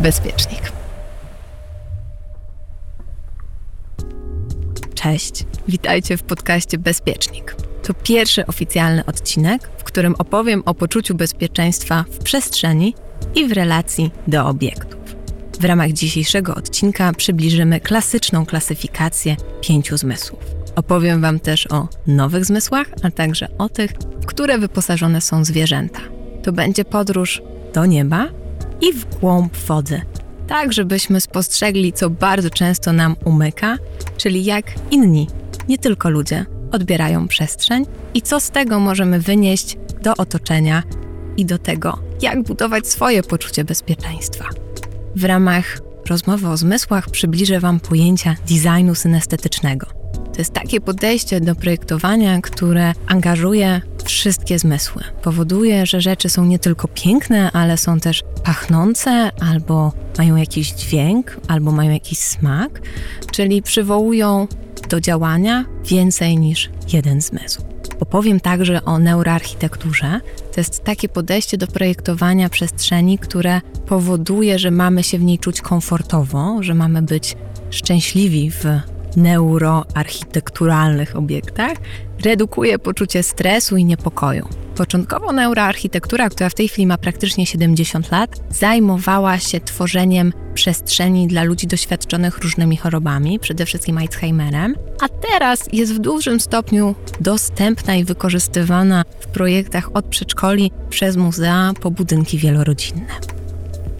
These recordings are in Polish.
Bezpiecznik. Cześć, witajcie w podcaście Bezpiecznik. To pierwszy oficjalny odcinek, w którym opowiem o poczuciu bezpieczeństwa w przestrzeni i w relacji do obiektów. W ramach dzisiejszego odcinka przybliżymy klasyczną klasyfikację pięciu zmysłów. Opowiem Wam też o nowych zmysłach, a także o tych, w które wyposażone są zwierzęta. To będzie podróż do nieba i w głąb wody, tak żebyśmy spostrzegli, co bardzo często nam umyka, czyli jak inni, nie tylko ludzie, odbierają przestrzeń i co z tego możemy wynieść do otoczenia i do tego, jak budować swoje poczucie bezpieczeństwa. W ramach rozmowy o zmysłach przybliżę Wam pojęcia designu synestetycznego. To jest takie podejście do projektowania, które angażuje wszystkie zmysły. Powoduje, że rzeczy są nie tylko piękne, ale są też pachnące, albo mają jakiś dźwięk, albo mają jakiś smak, czyli przywołują do działania więcej niż jeden zmysł. Opowiem także o neuroarchitekturze. To jest takie podejście do projektowania przestrzeni, które powoduje, że mamy się w niej czuć komfortowo, że mamy być szczęśliwi w neuroarchitekturalnych obiektach, redukuje poczucie stresu i niepokoju. Początkowo neuroarchitektura, która w tej chwili ma praktycznie 70 lat, zajmowała się tworzeniem przestrzeni dla ludzi doświadczonych różnymi chorobami, przede wszystkim Alzheimerem, a teraz jest w dużym stopniu dostępna i wykorzystywana w projektach od przedszkoli przez muzea po budynki wielorodzinne.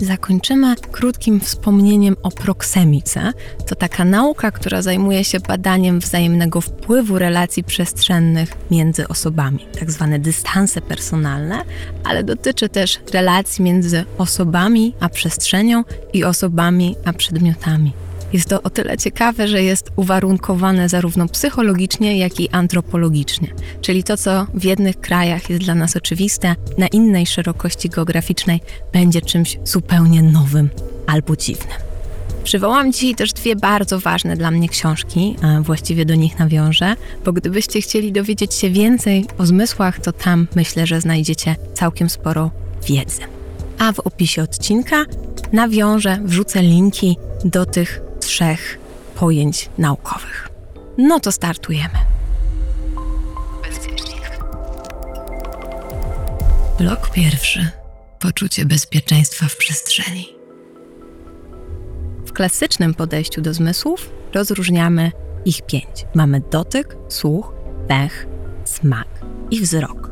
Zakończymy krótkim wspomnieniem o proksemice. To taka nauka, która zajmuje się badaniem wzajemnego wpływu relacji przestrzennych między osobami, tak zwane dystanse personalne, ale dotyczy też relacji między osobami a przestrzenią i osobami a przedmiotami. Jest to o tyle ciekawe, że jest uwarunkowane zarówno psychologicznie, jak i antropologicznie. Czyli to, co w jednych krajach jest dla nas oczywiste, na innej szerokości geograficznej będzie czymś zupełnie nowym albo dziwnym. Przywołam dzisiaj też dwie bardzo ważne dla mnie książki, a właściwie do nich nawiążę, bo gdybyście chcieli dowiedzieć się więcej o zmysłach, to tam myślę, że znajdziecie całkiem sporo wiedzy. A w opisie odcinka nawiążę, wrzucę linki do tych trzech pojęć naukowych. No to startujemy. Bezpiecznik. Blok pierwszy. Poczucie bezpieczeństwa w przestrzeni. W klasycznym podejściu do zmysłów rozróżniamy ich pięć. Mamy dotyk, słuch, pech, smak i wzrok.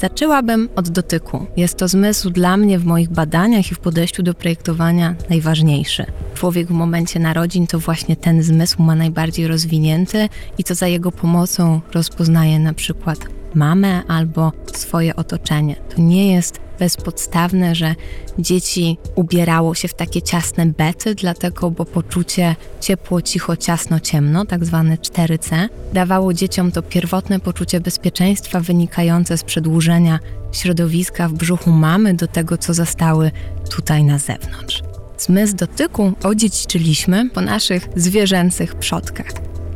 Zaczęłabym od dotyku. Jest to zmysł dla mnie w moich badaniach i w podejściu do projektowania najważniejszy. Człowiek w momencie narodzin to właśnie ten zmysł ma najbardziej rozwinięty i to za jego pomocą rozpoznaje na przykład mamę albo swoje otoczenie. To nie jest bezpodstawne, że dzieci ubierało się w takie ciasne bety, dlatego, bo poczucie ciepło, cicho, ciasno, ciemno, tak zwane 4C, dawało dzieciom to pierwotne poczucie bezpieczeństwa wynikające z przedłużenia środowiska w brzuchu mamy do tego, co zostały tutaj na zewnątrz. Zmysł dotyku odziedziczyliśmy po naszych zwierzęcych przodkach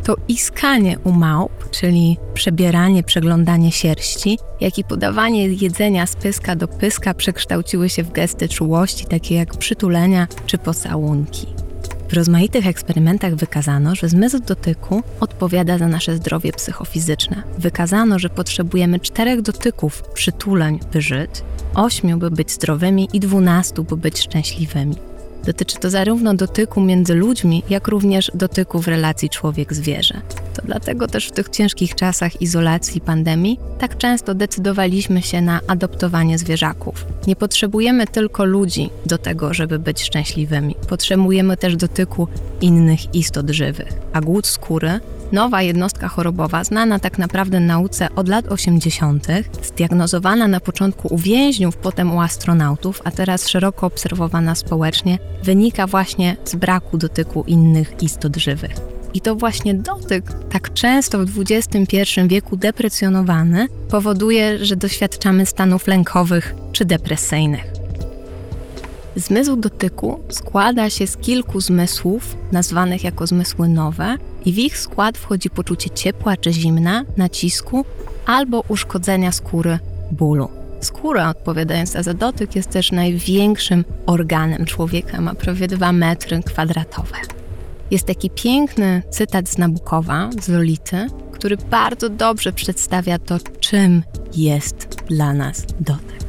to iskanie u małp, czyli przebieranie, przeglądanie sierści, jak i podawanie jedzenia z pyska do pyska przekształciły się w gesty czułości, takie jak przytulenia czy pocałunki. W rozmaitych eksperymentach wykazano, że zmysł dotyku odpowiada za nasze zdrowie psychofizyczne. Wykazano, że potrzebujemy czterech dotyków przytuleń, by żyć, ośmiu, by być zdrowymi i dwunastu, by być szczęśliwymi. Dotyczy to zarówno dotyku między ludźmi, jak również dotyku w relacji człowiek-zwierzę. To dlatego też w tych ciężkich czasach izolacji pandemii tak często decydowaliśmy się na adoptowanie zwierzaków. Nie potrzebujemy tylko ludzi do tego, żeby być szczęśliwymi. Potrzebujemy też dotyku innych istot żywych. A głód skóry nowa jednostka chorobowa, znana tak naprawdę nauce od lat 80., zdiagnozowana na początku u więźniów, potem u astronautów, a teraz szeroko obserwowana społecznie, wynika właśnie z braku dotyku innych istot żywych. I to właśnie dotyk, tak często w XXI wieku deprecjonowany, powoduje, że doświadczamy stanów lękowych czy depresyjnych. Zmysł dotyku składa się z kilku zmysłów, nazwanych jako zmysły nowe, i w ich skład wchodzi poczucie ciepła czy zimna, nacisku albo uszkodzenia skóry, bólu. Skóra odpowiadająca za dotyk jest też największym organem człowieka, ma prawie 2 metry kwadratowe. Jest taki piękny cytat z Nabukowa, z Lolity, który bardzo dobrze przedstawia to, czym jest dla nas dotyk.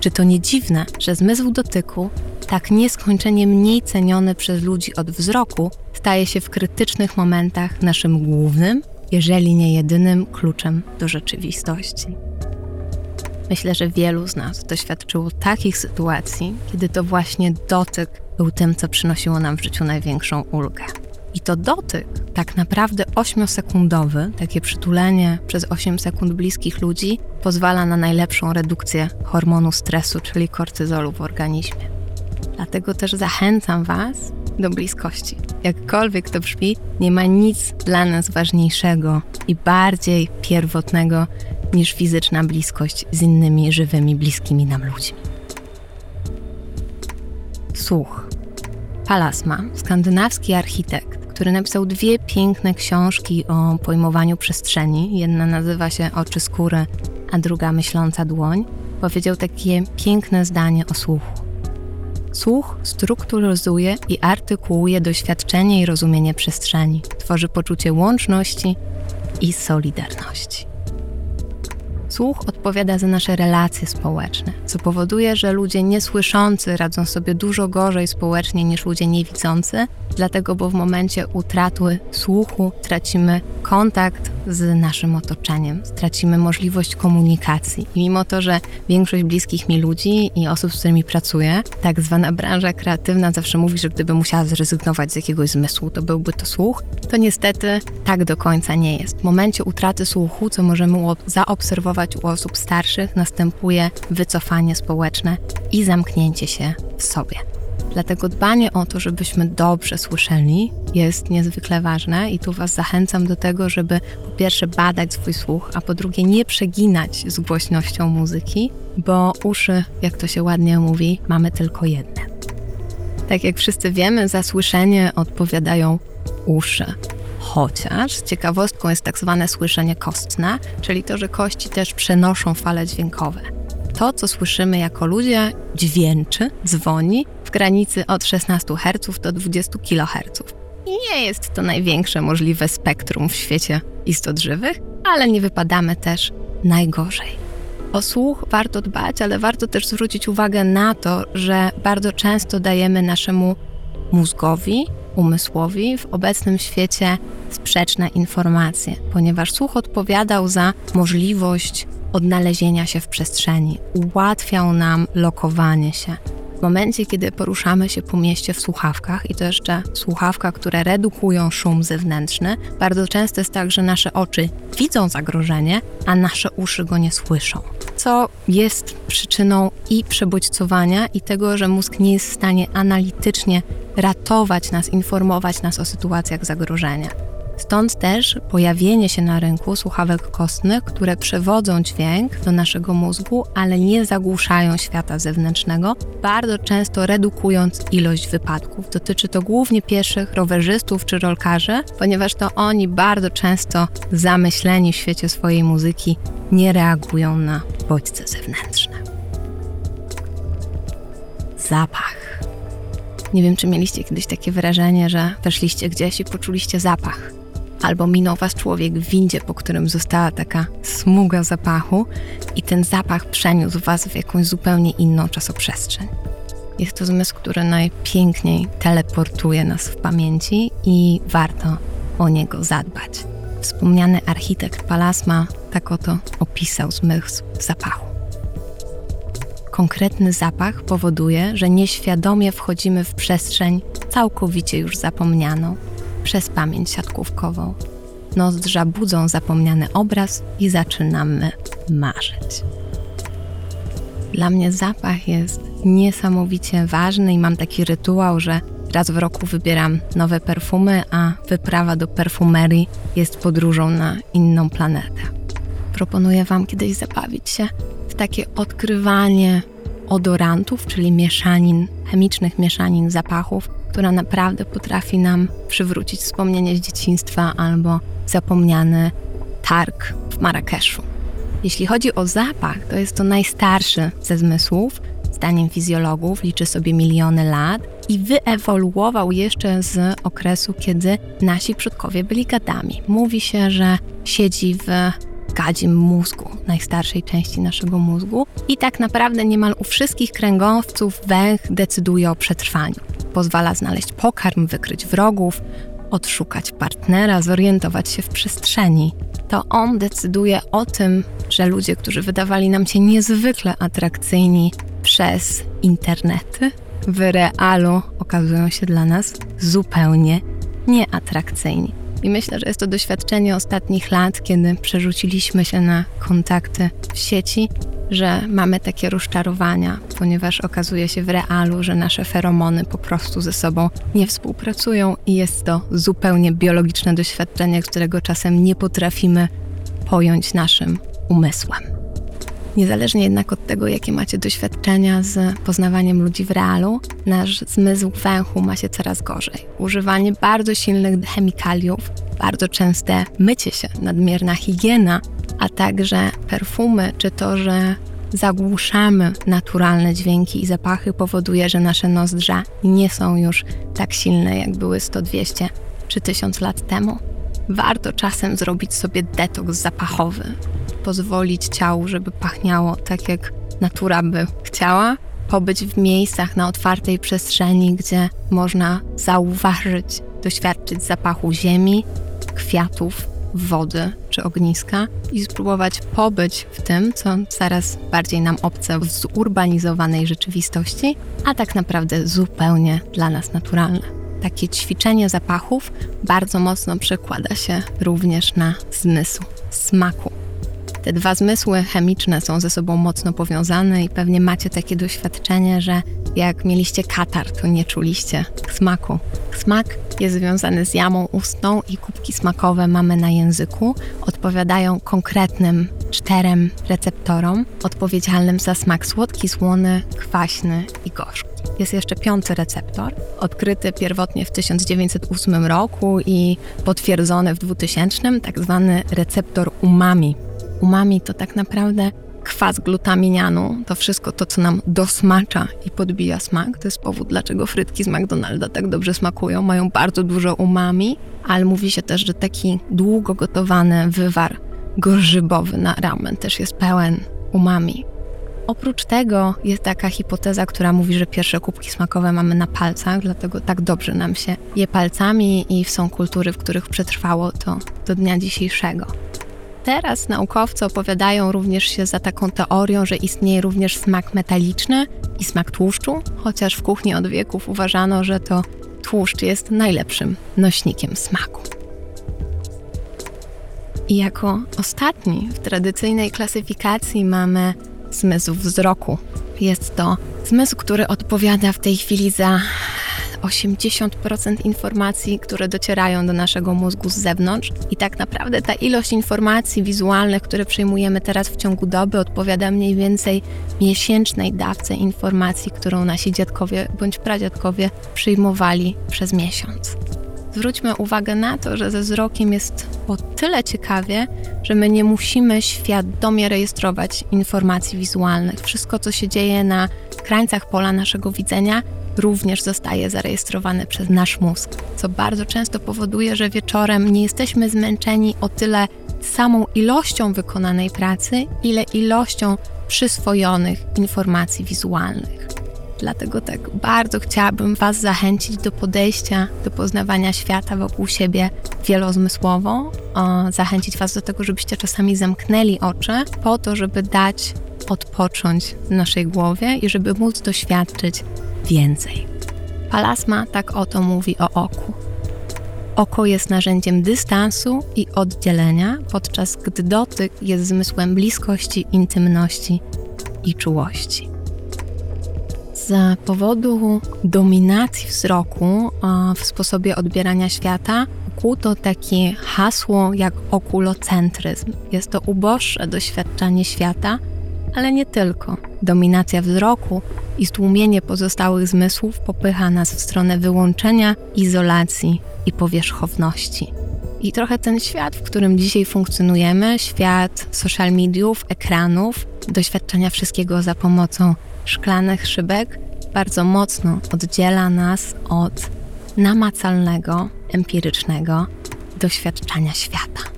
Czy to nie dziwne, że zmysł dotyku, tak nieskończenie mniej ceniony przez ludzi od wzroku, staje się w krytycznych momentach naszym głównym, jeżeli nie jedynym kluczem do rzeczywistości? Myślę, że wielu z nas doświadczyło takich sytuacji, kiedy to właśnie dotyk był tym, co przynosiło nam w życiu największą ulgę. I to dotyk, tak naprawdę 8-sekundowy, takie przytulenie przez 8 sekund bliskich ludzi, pozwala na najlepszą redukcję hormonu stresu, czyli kortyzolu w organizmie. Dlatego też zachęcam Was do bliskości. Jakkolwiek to brzmi, nie ma nic dla nas ważniejszego i bardziej pierwotnego niż fizyczna bliskość z innymi żywymi, bliskimi nam ludźmi. Słuch. Palasma, skandynawski architekt, który napisał dwie piękne książki o pojmowaniu przestrzeni. Jedna nazywa się Oczy skóry, a druga Myśląca dłoń. Powiedział takie piękne zdanie o słuchu. Słuch strukturyzuje i artykułuje doświadczenie i rozumienie przestrzeni, tworzy poczucie łączności i solidarności. Słuch odpowiada za nasze relacje społeczne, co powoduje, że ludzie niesłyszący radzą sobie dużo gorzej społecznie niż ludzie niewidzący, dlatego bo w momencie utraty słuchu tracimy kontakt z naszym otoczeniem, stracimy możliwość komunikacji. I mimo to, że większość bliskich mi ludzi i osób, z którymi pracuję, tak zwana branża kreatywna zawsze mówi, że gdyby musiała zrezygnować z jakiegoś zmysłu, to byłby to słuch, to niestety tak do końca nie jest. W momencie utraty słuchu, co możemy zaobserwować u osób starszych, następuje wycofanie społeczne i zamknięcie się w sobie. Dlatego dbanie o to, żebyśmy dobrze słyszeli, jest niezwykle ważne i tu Was zachęcam do tego, żeby po pierwsze badać swój słuch, a po drugie nie przeginać z głośnością muzyki, bo uszy, jak to się ładnie mówi, mamy tylko jedne. Tak jak wszyscy wiemy, za słyszenie odpowiadają uszy. Chociaż ciekawostką jest tak zwane słyszenie kostne, czyli to, że kości też przenoszą fale dźwiękowe. To, co słyszymy jako ludzie, dźwięczy, dzwoni w granicy od 16 Hz do 20 kHz. Nie jest to największe możliwe spektrum w świecie istot żywych, ale nie wypadamy też najgorzej. O słuch warto dbać, ale warto też zwrócić uwagę na to, że bardzo często dajemy naszemu mózgowi, umysłowi w obecnym świecie sprzeczne informacje, ponieważ słuch odpowiadał za możliwość odnalezienia się w przestrzeni, ułatwiał nam lokowanie się, w momencie, kiedy poruszamy się po mieście w słuchawkach, i to jeszcze słuchawka, które redukują szum zewnętrzny, bardzo często jest tak, że nasze oczy widzą zagrożenie, a nasze uszy go nie słyszą. Co jest przyczyną i przebodźcowania, i tego, że mózg nie jest w stanie analitycznie ratować nas, informować nas o sytuacjach zagrożenia. Stąd też pojawienie się na rynku słuchawek kostnych, które przewodzą dźwięk do naszego mózgu, ale nie zagłuszają świata zewnętrznego, bardzo często redukując ilość wypadków. Dotyczy to głównie pieszych, rowerzystów czy rolkarzy, ponieważ to oni bardzo często zamyśleni w świecie swojej muzyki nie reagują na bodźce zewnętrzne. Zapach. Nie wiem, czy mieliście kiedyś takie wrażenie, że weszliście gdzieś i poczuliście zapach albo minął was człowiek w windzie, po którym została taka smuga zapachu i ten zapach przeniósł was w jakąś zupełnie inną czasoprzestrzeń. Jest to zmysł, który najpiękniej teleportuje nas w pamięci i warto o niego zadbać. Wspomniany architekt Palasma tak oto opisał zmysł zapachu. Konkretny zapach powoduje, że nieświadomie wchodzimy w przestrzeń całkowicie już zapomnianą, przez pamięć siatkówkową. Nozdrza budzą zapomniany obraz i zaczynamy marzyć. Dla mnie zapach jest niesamowicie ważny i mam taki rytuał, że raz w roku wybieram nowe perfumy, a wyprawa do perfumerii jest podróżą na inną planetę. Proponuję Wam kiedyś zabawić się w takie odkrywanie odorantów, czyli mieszanin, chemicznych mieszanin zapachów, która naprawdę potrafi nam przywrócić wspomnienie z dzieciństwa albo zapomniany targ w Marrakeszu. Jeśli chodzi o zapach, to jest to najstarszy ze zmysłów, zdaniem fizjologów, liczy sobie miliony lat i wyewoluował jeszcze z okresu, kiedy nasi przodkowie byli gadami. Mówi się, że siedzi w gadzim mózgu, najstarszej części naszego mózgu i tak naprawdę niemal u wszystkich kręgowców węch decyduje o przetrwaniu. Pozwala znaleźć pokarm, wykryć wrogów, odszukać partnera, zorientować się w przestrzeni. To on decyduje o tym, że ludzie, którzy wydawali nam się niezwykle atrakcyjni przez internety, w realu okazują się dla nas zupełnie nieatrakcyjni. I myślę, że jest to doświadczenie ostatnich lat, kiedy przerzuciliśmy się na kontakty w sieci, że mamy takie rozczarowania, ponieważ okazuje się w realu, że nasze feromony po prostu ze sobą nie współpracują i jest to zupełnie biologiczne doświadczenie, którego czasem nie potrafimy pojąć naszym umysłem. Niezależnie jednak od tego, jakie macie doświadczenia z poznawaniem ludzi w realu, nasz zmysł węchu ma się coraz gorzej. Używanie bardzo silnych chemikaliów, bardzo częste mycie się, nadmierna higiena, a także perfumy, czy to, że zagłuszamy naturalne dźwięki i zapachy, powoduje, że nasze nozdrza nie są już tak silne, jak były 100, 200 czy 1000 lat temu. Warto czasem zrobić sobie detoks zapachowy, pozwolić ciału, żeby pachniało tak, jak natura by chciała, pobyć w miejscach na otwartej przestrzeni, gdzie można zauważyć, doświadczyć zapachu ziemi, kwiatów, wody czy ogniska i spróbować pobyć w tym, co coraz bardziej nam obce w zurbanizowanej rzeczywistości, a tak naprawdę zupełnie dla nas naturalne. Takie ćwiczenie zapachów bardzo mocno przekłada się również na zmysł smaku. Te dwa zmysły chemiczne są ze sobą mocno powiązane i pewnie macie takie doświadczenie, że jak mieliście katar, to nie czuliście smaku. Smak jest związany z jamą ustną i kubki smakowe mamy na języku. Odpowiadają konkretnym czterem receptorom odpowiedzialnym za smak słodki, słony, kwaśny i gorzki. Jest jeszcze piąty receptor, odkryty pierwotnie w 1908 roku i potwierdzony w 2000, tak zwany receptor umami umami to tak naprawdę kwas glutaminianu, to wszystko to, co nam dosmacza i podbija smak. To jest powód, dlaczego frytki z McDonalda tak dobrze smakują. Mają bardzo dużo umami, ale mówi się też, że taki długo gotowany wywar gorzybowy na ramen też jest pełen umami. Oprócz tego jest taka hipoteza, która mówi, że pierwsze kubki smakowe mamy na palcach, dlatego tak dobrze nam się je palcami i są kultury, w których przetrwało to do dnia dzisiejszego. Teraz naukowcy opowiadają również się za taką teorią, że istnieje również smak metaliczny i smak tłuszczu, chociaż w kuchni od wieków uważano, że to tłuszcz jest najlepszym nośnikiem smaku. I jako ostatni w tradycyjnej klasyfikacji mamy zmysł wzroku. Jest to zmysł, który odpowiada w tej chwili za 80% informacji, które docierają do naszego mózgu z zewnątrz. I tak naprawdę ta ilość informacji wizualnych, które przyjmujemy teraz w ciągu doby, odpowiada mniej więcej miesięcznej dawce informacji, którą nasi dziadkowie bądź pradziadkowie przyjmowali przez miesiąc. Zwróćmy uwagę na to, że ze wzrokiem jest o tyle ciekawie, że my nie musimy świadomie rejestrować informacji wizualnych. Wszystko, co się dzieje na krańcach pola naszego widzenia, również zostaje zarejestrowane przez nasz mózg, co bardzo często powoduje, że wieczorem nie jesteśmy zmęczeni o tyle samą ilością wykonanej pracy, ile ilością przyswojonych informacji wizualnych. Dlatego tak bardzo chciałabym Was zachęcić do podejścia do poznawania świata wokół siebie wielozmysłowo, zachęcić Was do tego, żebyście czasami zamknęli oczy, po to, żeby dać odpocząć naszej głowie i żeby móc doświadczyć więcej. Palasma tak oto mówi o oku. Oko jest narzędziem dystansu i oddzielenia, podczas gdy dotyk jest zmysłem bliskości, intymności i czułości. Z powodu dominacji wzroku w sposobie odbierania świata to takie hasło jak okulocentryzm. Jest to uboższe doświadczanie świata, ale nie tylko. Dominacja wzroku i stłumienie pozostałych zmysłów popycha nas w stronę wyłączenia, izolacji i powierzchowności. I trochę ten świat, w którym dzisiaj funkcjonujemy, świat social mediów, ekranów, doświadczenia wszystkiego za pomocą szklanych szybek, bardzo mocno oddziela nas od namacalnego, empirycznego doświadczania świata.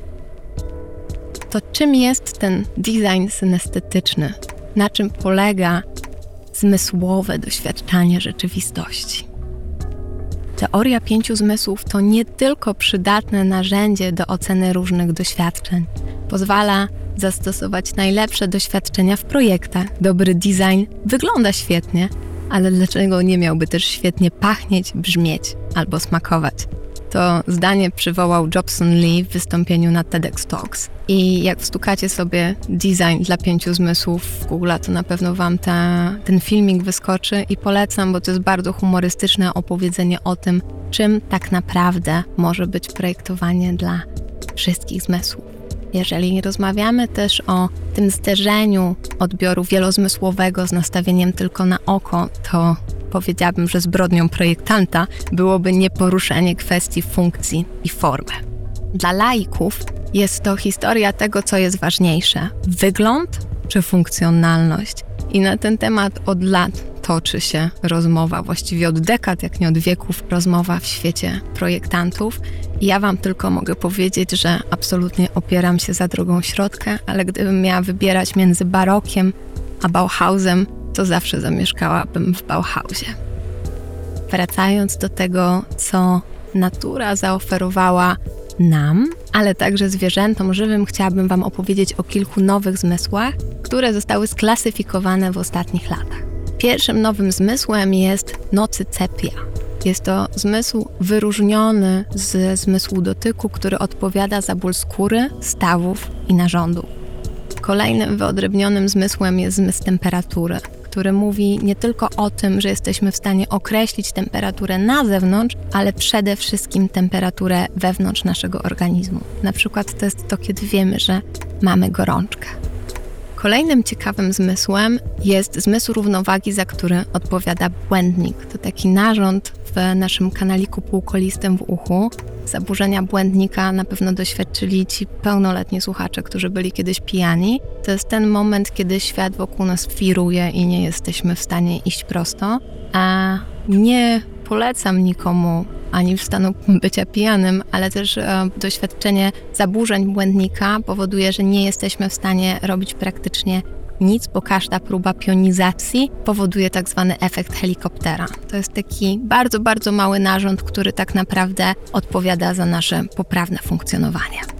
To czym jest ten design synestetyczny? Na czym polega zmysłowe doświadczanie rzeczywistości? Teoria pięciu zmysłów to nie tylko przydatne narzędzie do oceny różnych doświadczeń. Pozwala zastosować najlepsze doświadczenia w projektach. Dobry design wygląda świetnie, ale dlaczego nie miałby też świetnie pachnieć, brzmieć albo smakować? To zdanie przywołał Jobson Lee w wystąpieniu na TEDx Talks. I jak wstukacie sobie design dla pięciu zmysłów w Google, to na pewno Wam ta, ten filmik wyskoczy i polecam, bo to jest bardzo humorystyczne opowiedzenie o tym, czym tak naprawdę może być projektowanie dla wszystkich zmysłów. Jeżeli rozmawiamy też o tym zderzeniu odbioru wielozmysłowego z nastawieniem tylko na oko, to powiedziałabym, że zbrodnią projektanta byłoby nieporuszenie kwestii funkcji i formy. Dla laików jest to historia tego, co jest ważniejsze: wygląd czy funkcjonalność. I na ten temat od lat toczy się rozmowa, właściwie od dekad, jak nie od wieków, rozmowa w świecie projektantów. I ja Wam tylko mogę powiedzieć, że absolutnie opieram się za drogą środka, ale gdybym miała wybierać między barokiem a Bauhausem, to zawsze zamieszkałabym w Bauhausie. Wracając do tego, co natura zaoferowała nam, ale także zwierzętom żywym, chciałabym Wam opowiedzieć o kilku nowych zmysłach, które zostały sklasyfikowane w ostatnich latach. Pierwszym nowym zmysłem jest nocycepia. Jest to zmysł wyróżniony ze zmysłu dotyku, który odpowiada za ból skóry, stawów i narządów. Kolejnym wyodrębnionym zmysłem jest zmysł temperatury, który mówi nie tylko o tym, że jesteśmy w stanie określić temperaturę na zewnątrz, ale przede wszystkim temperaturę wewnątrz naszego organizmu. Na przykład to jest to, kiedy wiemy, że mamy gorączkę. Kolejnym ciekawym zmysłem jest zmysł równowagi, za który odpowiada błędnik. To taki narząd w naszym kanaliku półkolistym w uchu. Zaburzenia błędnika na pewno doświadczyli ci pełnoletni słuchacze, którzy byli kiedyś pijani. To jest ten moment, kiedy świat wokół nas wiruje i nie jesteśmy w stanie iść prosto. A nie polecam nikomu ani w stanu bycia pijanym, ale też e, doświadczenie zaburzeń błędnika powoduje, że nie jesteśmy w stanie robić praktycznie nic, bo każda próba pionizacji powoduje tak zwany efekt helikoptera. To jest taki bardzo, bardzo mały narząd, który tak naprawdę odpowiada za nasze poprawne funkcjonowanie.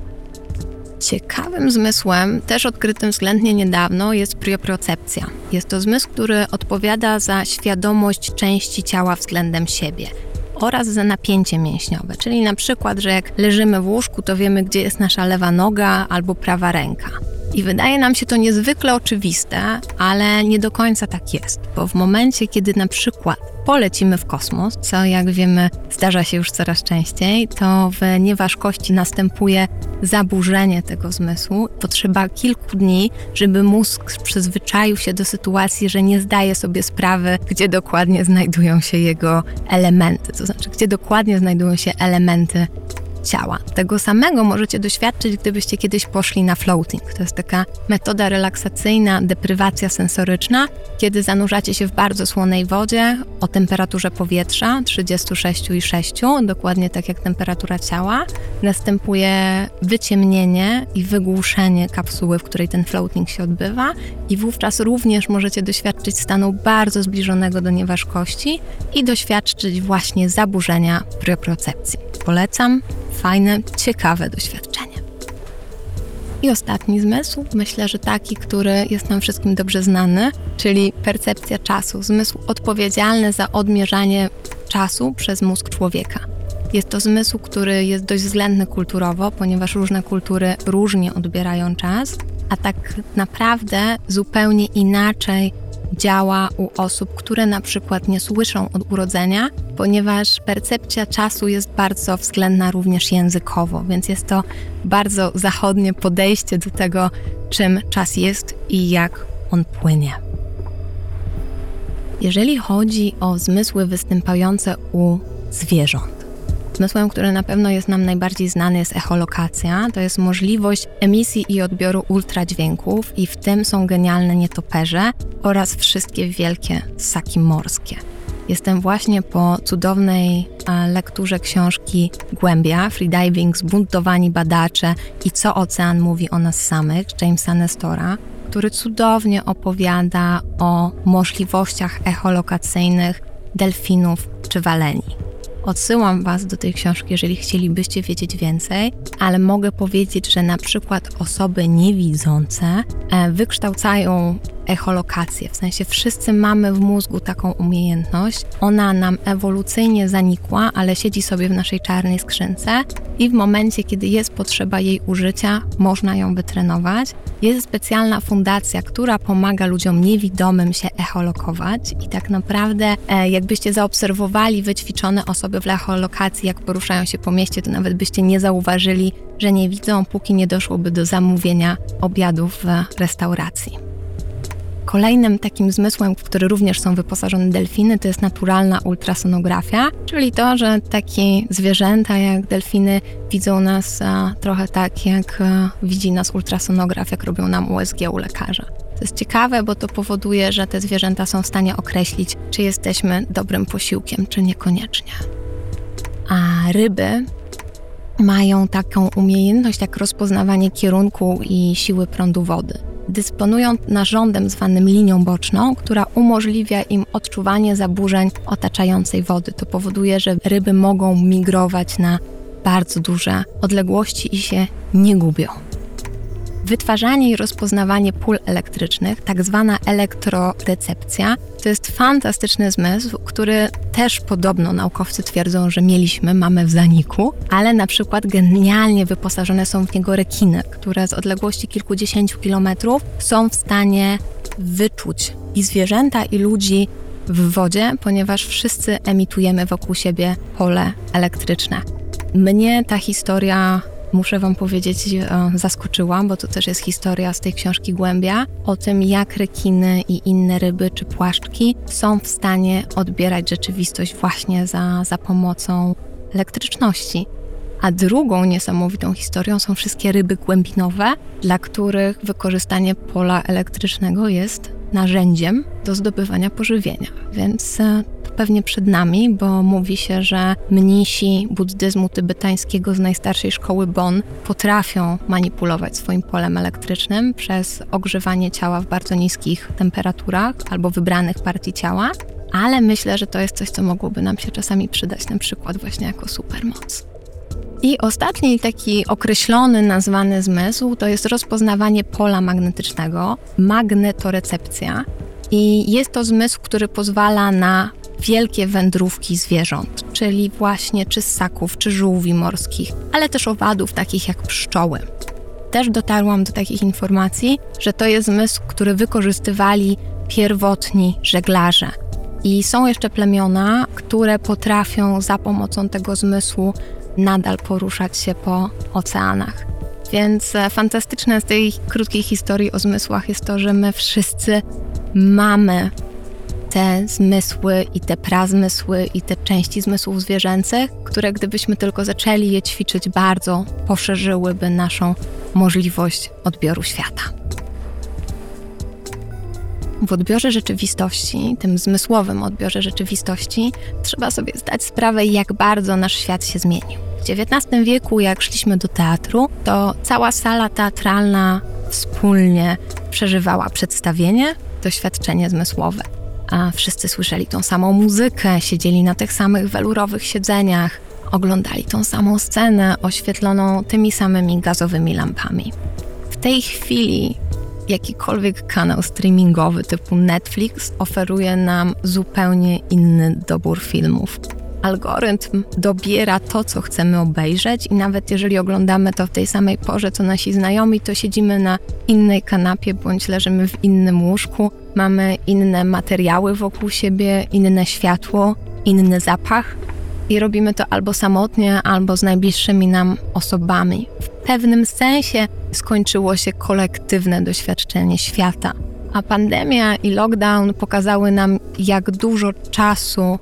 Ciekawym zmysłem, też odkrytym względnie niedawno, jest prioprocepcja. Jest to zmysł, który odpowiada za świadomość części ciała względem siebie oraz za napięcie mięśniowe. Czyli na przykład, że jak leżymy w łóżku, to wiemy, gdzie jest nasza lewa noga albo prawa ręka. I wydaje nam się to niezwykle oczywiste, ale nie do końca tak jest, bo w momencie, kiedy na przykład polecimy w kosmos, co jak wiemy zdarza się już coraz częściej, to w nieważkości następuje zaburzenie tego zmysłu. Potrzeba kilku dni, żeby mózg przyzwyczaił się do sytuacji, że nie zdaje sobie sprawy, gdzie dokładnie znajdują się jego elementy, to znaczy gdzie dokładnie znajdują się elementy ciała. Tego samego możecie doświadczyć, gdybyście kiedyś poszli na floating. To jest taka metoda relaksacyjna, deprywacja sensoryczna, kiedy zanurzacie się w bardzo słonej wodzie o temperaturze powietrza 36,6, dokładnie tak jak temperatura ciała. Następuje wyciemnienie i wygłuszenie kapsuły, w której ten floating się odbywa i wówczas również możecie doświadczyć stanu bardzo zbliżonego do nieważkości i doświadczyć właśnie zaburzenia prioprocepcji. Polecam, fajne, ciekawe doświadczenie. I ostatni zmysł, myślę, że taki, który jest nam wszystkim dobrze znany, czyli percepcja czasu, zmysł odpowiedzialny za odmierzanie czasu przez mózg człowieka. Jest to zmysł, który jest dość względny kulturowo, ponieważ różne kultury różnie odbierają czas, a tak naprawdę zupełnie inaczej działa u osób, które na przykład nie słyszą od urodzenia, ponieważ percepcja czasu jest bardzo względna również językowo, więc jest to bardzo zachodnie podejście do tego, czym czas jest i jak on płynie. Jeżeli chodzi o zmysły występujące u zwierząt, Zmysłem, który na pewno jest nam najbardziej znany, jest echolokacja. To jest możliwość emisji i odbioru ultradźwięków, i w tym są genialne nietoperze oraz wszystkie wielkie ssaki morskie. Jestem właśnie po cudownej lekturze książki Głębia, Freediving, Zbuntowani badacze i co ocean mówi o nas samych, Jamesa Nestora, który cudownie opowiada o możliwościach echolokacyjnych delfinów czy waleni. Odsyłam Was do tej książki, jeżeli chcielibyście wiedzieć więcej, ale mogę powiedzieć, że na przykład osoby niewidzące e, wykształcają echolokację, w sensie wszyscy mamy w mózgu taką umiejętność. Ona nam ewolucyjnie zanikła, ale siedzi sobie w naszej czarnej skrzynce i w momencie, kiedy jest potrzeba jej użycia, można ją wytrenować. Jest specjalna fundacja, która pomaga ludziom niewidomym się echolokować i tak naprawdę e, jakbyście zaobserwowali wyćwiczone osoby w echolokacji, jak poruszają się po mieście, to nawet byście nie zauważyli, że nie widzą, póki nie doszłoby do zamówienia obiadów w restauracji. Kolejnym takim zmysłem, w który również są wyposażone delfiny, to jest naturalna ultrasonografia, czyli to, że takie zwierzęta jak delfiny widzą nas a, trochę tak, jak a, widzi nas ultrasonograf, jak robią nam USG u lekarza. To jest ciekawe, bo to powoduje, że te zwierzęta są w stanie określić, czy jesteśmy dobrym posiłkiem, czy niekoniecznie. A ryby mają taką umiejętność jak rozpoznawanie kierunku i siły prądu wody dysponują narządem zwanym linią boczną, która umożliwia im odczuwanie zaburzeń otaczającej wody. To powoduje, że ryby mogą migrować na bardzo duże odległości i się nie gubią. Wytwarzanie i rozpoznawanie pól elektrycznych, tak zwana elektrorecepcja, to jest fantastyczny zmysł, który też podobno naukowcy twierdzą, że mieliśmy, mamy w zaniku, ale na przykład genialnie wyposażone są w niego rekiny, które z odległości kilkudziesięciu kilometrów są w stanie wyczuć i zwierzęta, i ludzi w wodzie, ponieważ wszyscy emitujemy wokół siebie pole elektryczne. Mnie ta historia muszę Wam powiedzieć, e, zaskoczyła, bo to też jest historia z tej książki Głębia, o tym, jak rekiny i inne ryby czy płaszczki są w stanie odbierać rzeczywistość właśnie za, za pomocą elektryczności. A drugą niesamowitą historią są wszystkie ryby głębinowe, dla których wykorzystanie pola elektrycznego jest narzędziem do zdobywania pożywienia. Więc e, pewnie przed nami, bo mówi się, że mnisi buddyzmu tybetańskiego z najstarszej szkoły Bon potrafią manipulować swoim polem elektrycznym przez ogrzewanie ciała w bardzo niskich temperaturach albo wybranych partii ciała, ale myślę, że to jest coś, co mogłoby nam się czasami przydać, na przykład właśnie jako supermoc. I ostatni taki określony, nazwany zmysł to jest rozpoznawanie pola magnetycznego, magnetorecepcja. I jest to zmysł, który pozwala na wielkie wędrówki zwierząt, czyli właśnie czy ssaków, czy żółwi morskich, ale też owadów takich jak pszczoły. Też dotarłam do takich informacji, że to jest zmysł, który wykorzystywali pierwotni żeglarze. I są jeszcze plemiona, które potrafią za pomocą tego zmysłu nadal poruszać się po oceanach. Więc e, fantastyczne z tej krótkiej historii o zmysłach jest to, że my wszyscy mamy te zmysły i te prazmysły i te części zmysłów zwierzęcych, które gdybyśmy tylko zaczęli je ćwiczyć bardzo, poszerzyłyby naszą możliwość odbioru świata. W odbiorze rzeczywistości, tym zmysłowym odbiorze rzeczywistości, trzeba sobie zdać sprawę, jak bardzo nasz świat się zmienił. W XIX wieku, jak szliśmy do teatru, to cała sala teatralna wspólnie przeżywała przedstawienie, doświadczenie zmysłowe a wszyscy słyszeli tą samą muzykę, siedzieli na tych samych welurowych siedzeniach, oglądali tą samą scenę oświetloną tymi samymi gazowymi lampami. W tej chwili jakikolwiek kanał streamingowy typu Netflix oferuje nam zupełnie inny dobór filmów. Algorytm dobiera to, co chcemy obejrzeć, i nawet jeżeli oglądamy to w tej samej porze co nasi znajomi, to siedzimy na innej kanapie bądź leżymy w innym łóżku, mamy inne materiały wokół siebie, inne światło, inny zapach i robimy to albo samotnie, albo z najbliższymi nam osobami. W pewnym sensie skończyło się kolektywne doświadczenie świata. A pandemia i lockdown pokazały nam, jak dużo czasu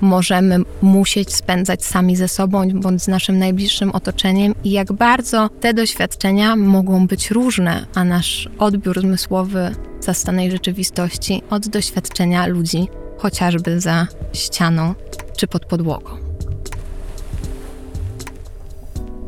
możemy musieć spędzać sami ze sobą bądź z naszym najbliższym otoczeniem i jak bardzo te doświadczenia mogą być różne, a nasz odbiór zmysłowy zastanej rzeczywistości od doświadczenia ludzi, chociażby za ścianą czy pod podłogą.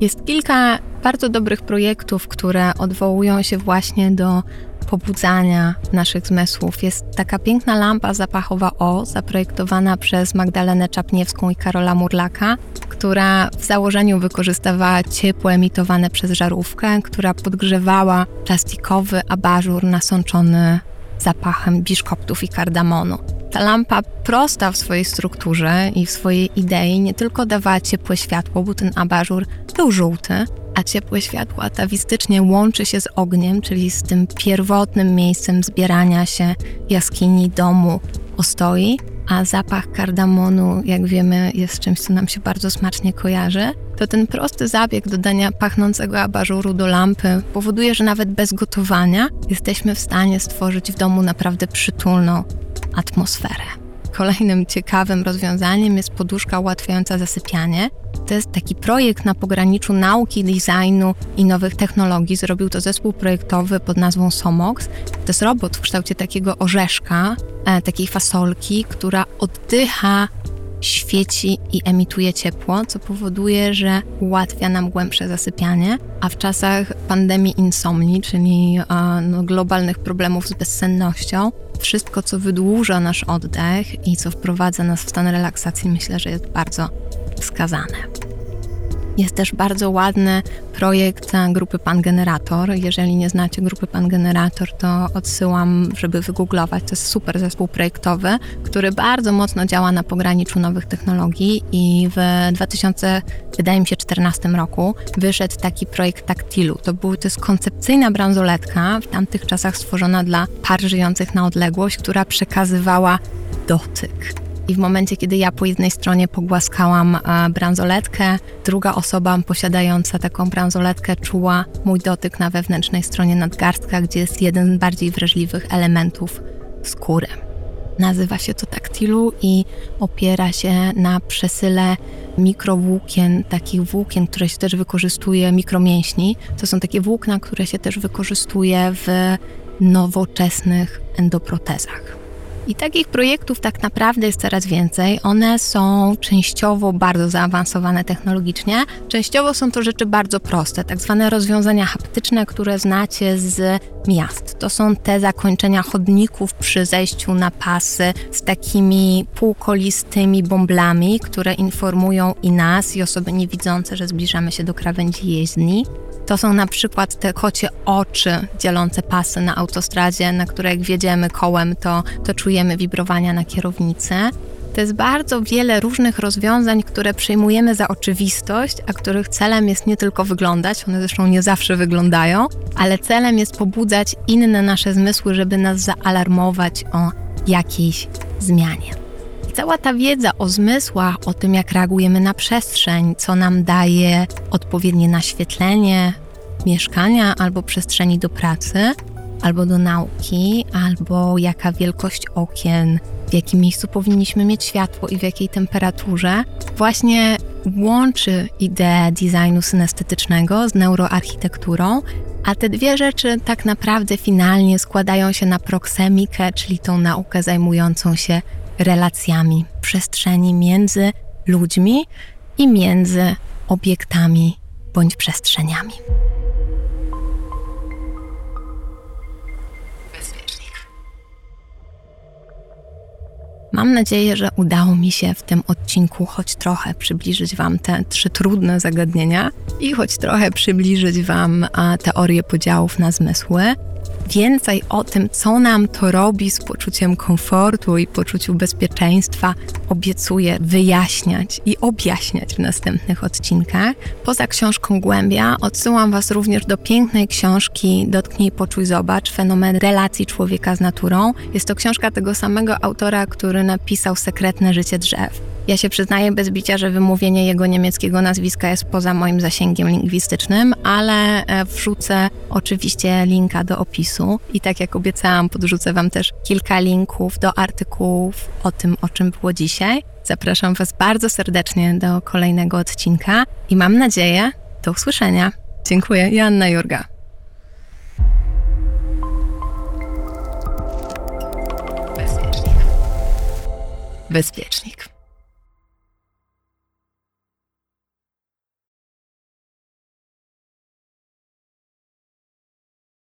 Jest kilka bardzo dobrych projektów, które odwołują się właśnie do pobudzania naszych zmysłów. Jest taka piękna lampa zapachowa O, zaprojektowana przez Magdalenę Czapniewską i Karola Murlaka, która w założeniu wykorzystywała ciepło emitowane przez żarówkę, która podgrzewała plastikowy abażur nasączony zapachem biszkoptów i kardamonu. Ta lampa prosta w swojej strukturze i w swojej idei nie tylko dawała ciepłe światło, bo ten abażur był żółty, a ciepłe światło atawistycznie łączy się z ogniem, czyli z tym pierwotnym miejscem zbierania się jaskini, domu, ostoi, a zapach kardamonu, jak wiemy, jest czymś, co nam się bardzo smacznie kojarzy, to ten prosty zabieg dodania pachnącego abażuru do lampy powoduje, że nawet bez gotowania jesteśmy w stanie stworzyć w domu naprawdę przytulną atmosferę. Kolejnym ciekawym rozwiązaniem jest poduszka ułatwiająca zasypianie. To jest taki projekt na pograniczu nauki, designu i nowych technologii. Zrobił to zespół projektowy pod nazwą Somox. To jest robot w kształcie takiego orzeszka, e, takiej fasolki, która oddycha świeci i emituje ciepło, co powoduje, że ułatwia nam głębsze zasypianie, a w czasach pandemii insomni, czyli no, globalnych problemów z bezsennością, wszystko, co wydłuża nasz oddech i co wprowadza nas w stan relaksacji, myślę, że jest bardzo wskazane. Jest też bardzo ładny projekt grupy Pan Generator. Jeżeli nie znacie grupy Pan Generator, to odsyłam, żeby wygooglować. To jest super zespół projektowy, który bardzo mocno działa na pograniczu nowych technologii i w 2000, wydaje mi się, 2014 roku wyszedł taki projekt Taktilu. To, był, to jest koncepcyjna bransoletka, w tamtych czasach stworzona dla par żyjących na odległość, która przekazywała dotyk i w momencie, kiedy ja po jednej stronie pogłaskałam e, bransoletkę, druga osoba posiadająca taką bransoletkę czuła mój dotyk na wewnętrznej stronie nadgarstka, gdzie jest jeden z bardziej wrażliwych elementów skóry. Nazywa się to taktilu i opiera się na przesyle mikrowłókien, takich włókien, które się też wykorzystuje, mikromięśni. To są takie włókna, które się też wykorzystuje w nowoczesnych endoprotezach. I takich projektów tak naprawdę jest coraz więcej. One są częściowo bardzo zaawansowane technologicznie, częściowo są to rzeczy bardzo proste, tak zwane rozwiązania haptyczne, które znacie z miast. To są te zakończenia chodników przy zejściu na pasy z takimi półkolistymi bąblami, które informują i nas, i osoby niewidzące, że zbliżamy się do krawędzi jezdni. To są na przykład te kocie oczy dzielące pasy na autostradzie, na które jak wjedziemy kołem, to, to czujemy wibrowania na kierownicy. To jest bardzo wiele różnych rozwiązań, które przyjmujemy za oczywistość, a których celem jest nie tylko wyglądać, one zresztą nie zawsze wyglądają, ale celem jest pobudzać inne nasze zmysły, żeby nas zaalarmować o jakiejś zmianie. Cała ta wiedza o zmysłach, o tym, jak reagujemy na przestrzeń, co nam daje odpowiednie naświetlenie mieszkania albo przestrzeni do pracy, albo do nauki, albo jaka wielkość okien, w jakim miejscu powinniśmy mieć światło i w jakiej temperaturze, właśnie łączy ideę designu synestetycznego z neuroarchitekturą, a te dwie rzeczy tak naprawdę finalnie składają się na proksemikę, czyli tą naukę zajmującą się relacjami przestrzeni między ludźmi i między obiektami bądź przestrzeniami. Mam nadzieję, że udało mi się w tym odcinku choć trochę przybliżyć Wam te trzy trudne zagadnienia i choć trochę przybliżyć Wam teorię podziałów na zmysły więcej o tym, co nam to robi z poczuciem komfortu i poczuciu bezpieczeństwa, obiecuję wyjaśniać i objaśniać w następnych odcinkach. Poza książką Głębia odsyłam Was również do pięknej książki Dotknij, poczuj, zobacz fenomen relacji człowieka z naturą. Jest to książka tego samego autora, który napisał Sekretne życie drzew. Ja się przyznaję bez bicia, że wymówienie jego niemieckiego nazwiska jest poza moim zasięgiem lingwistycznym, ale e, wrzucę oczywiście linka do opisu i tak jak obiecałam, podrzucę Wam też kilka linków do artykułów o tym, o czym było dzisiaj. Zapraszam Was bardzo serdecznie do kolejnego odcinka i mam nadzieję, do usłyszenia. Dziękuję, Joanna Jurga. Bezpiecznik. Bezpiecznik.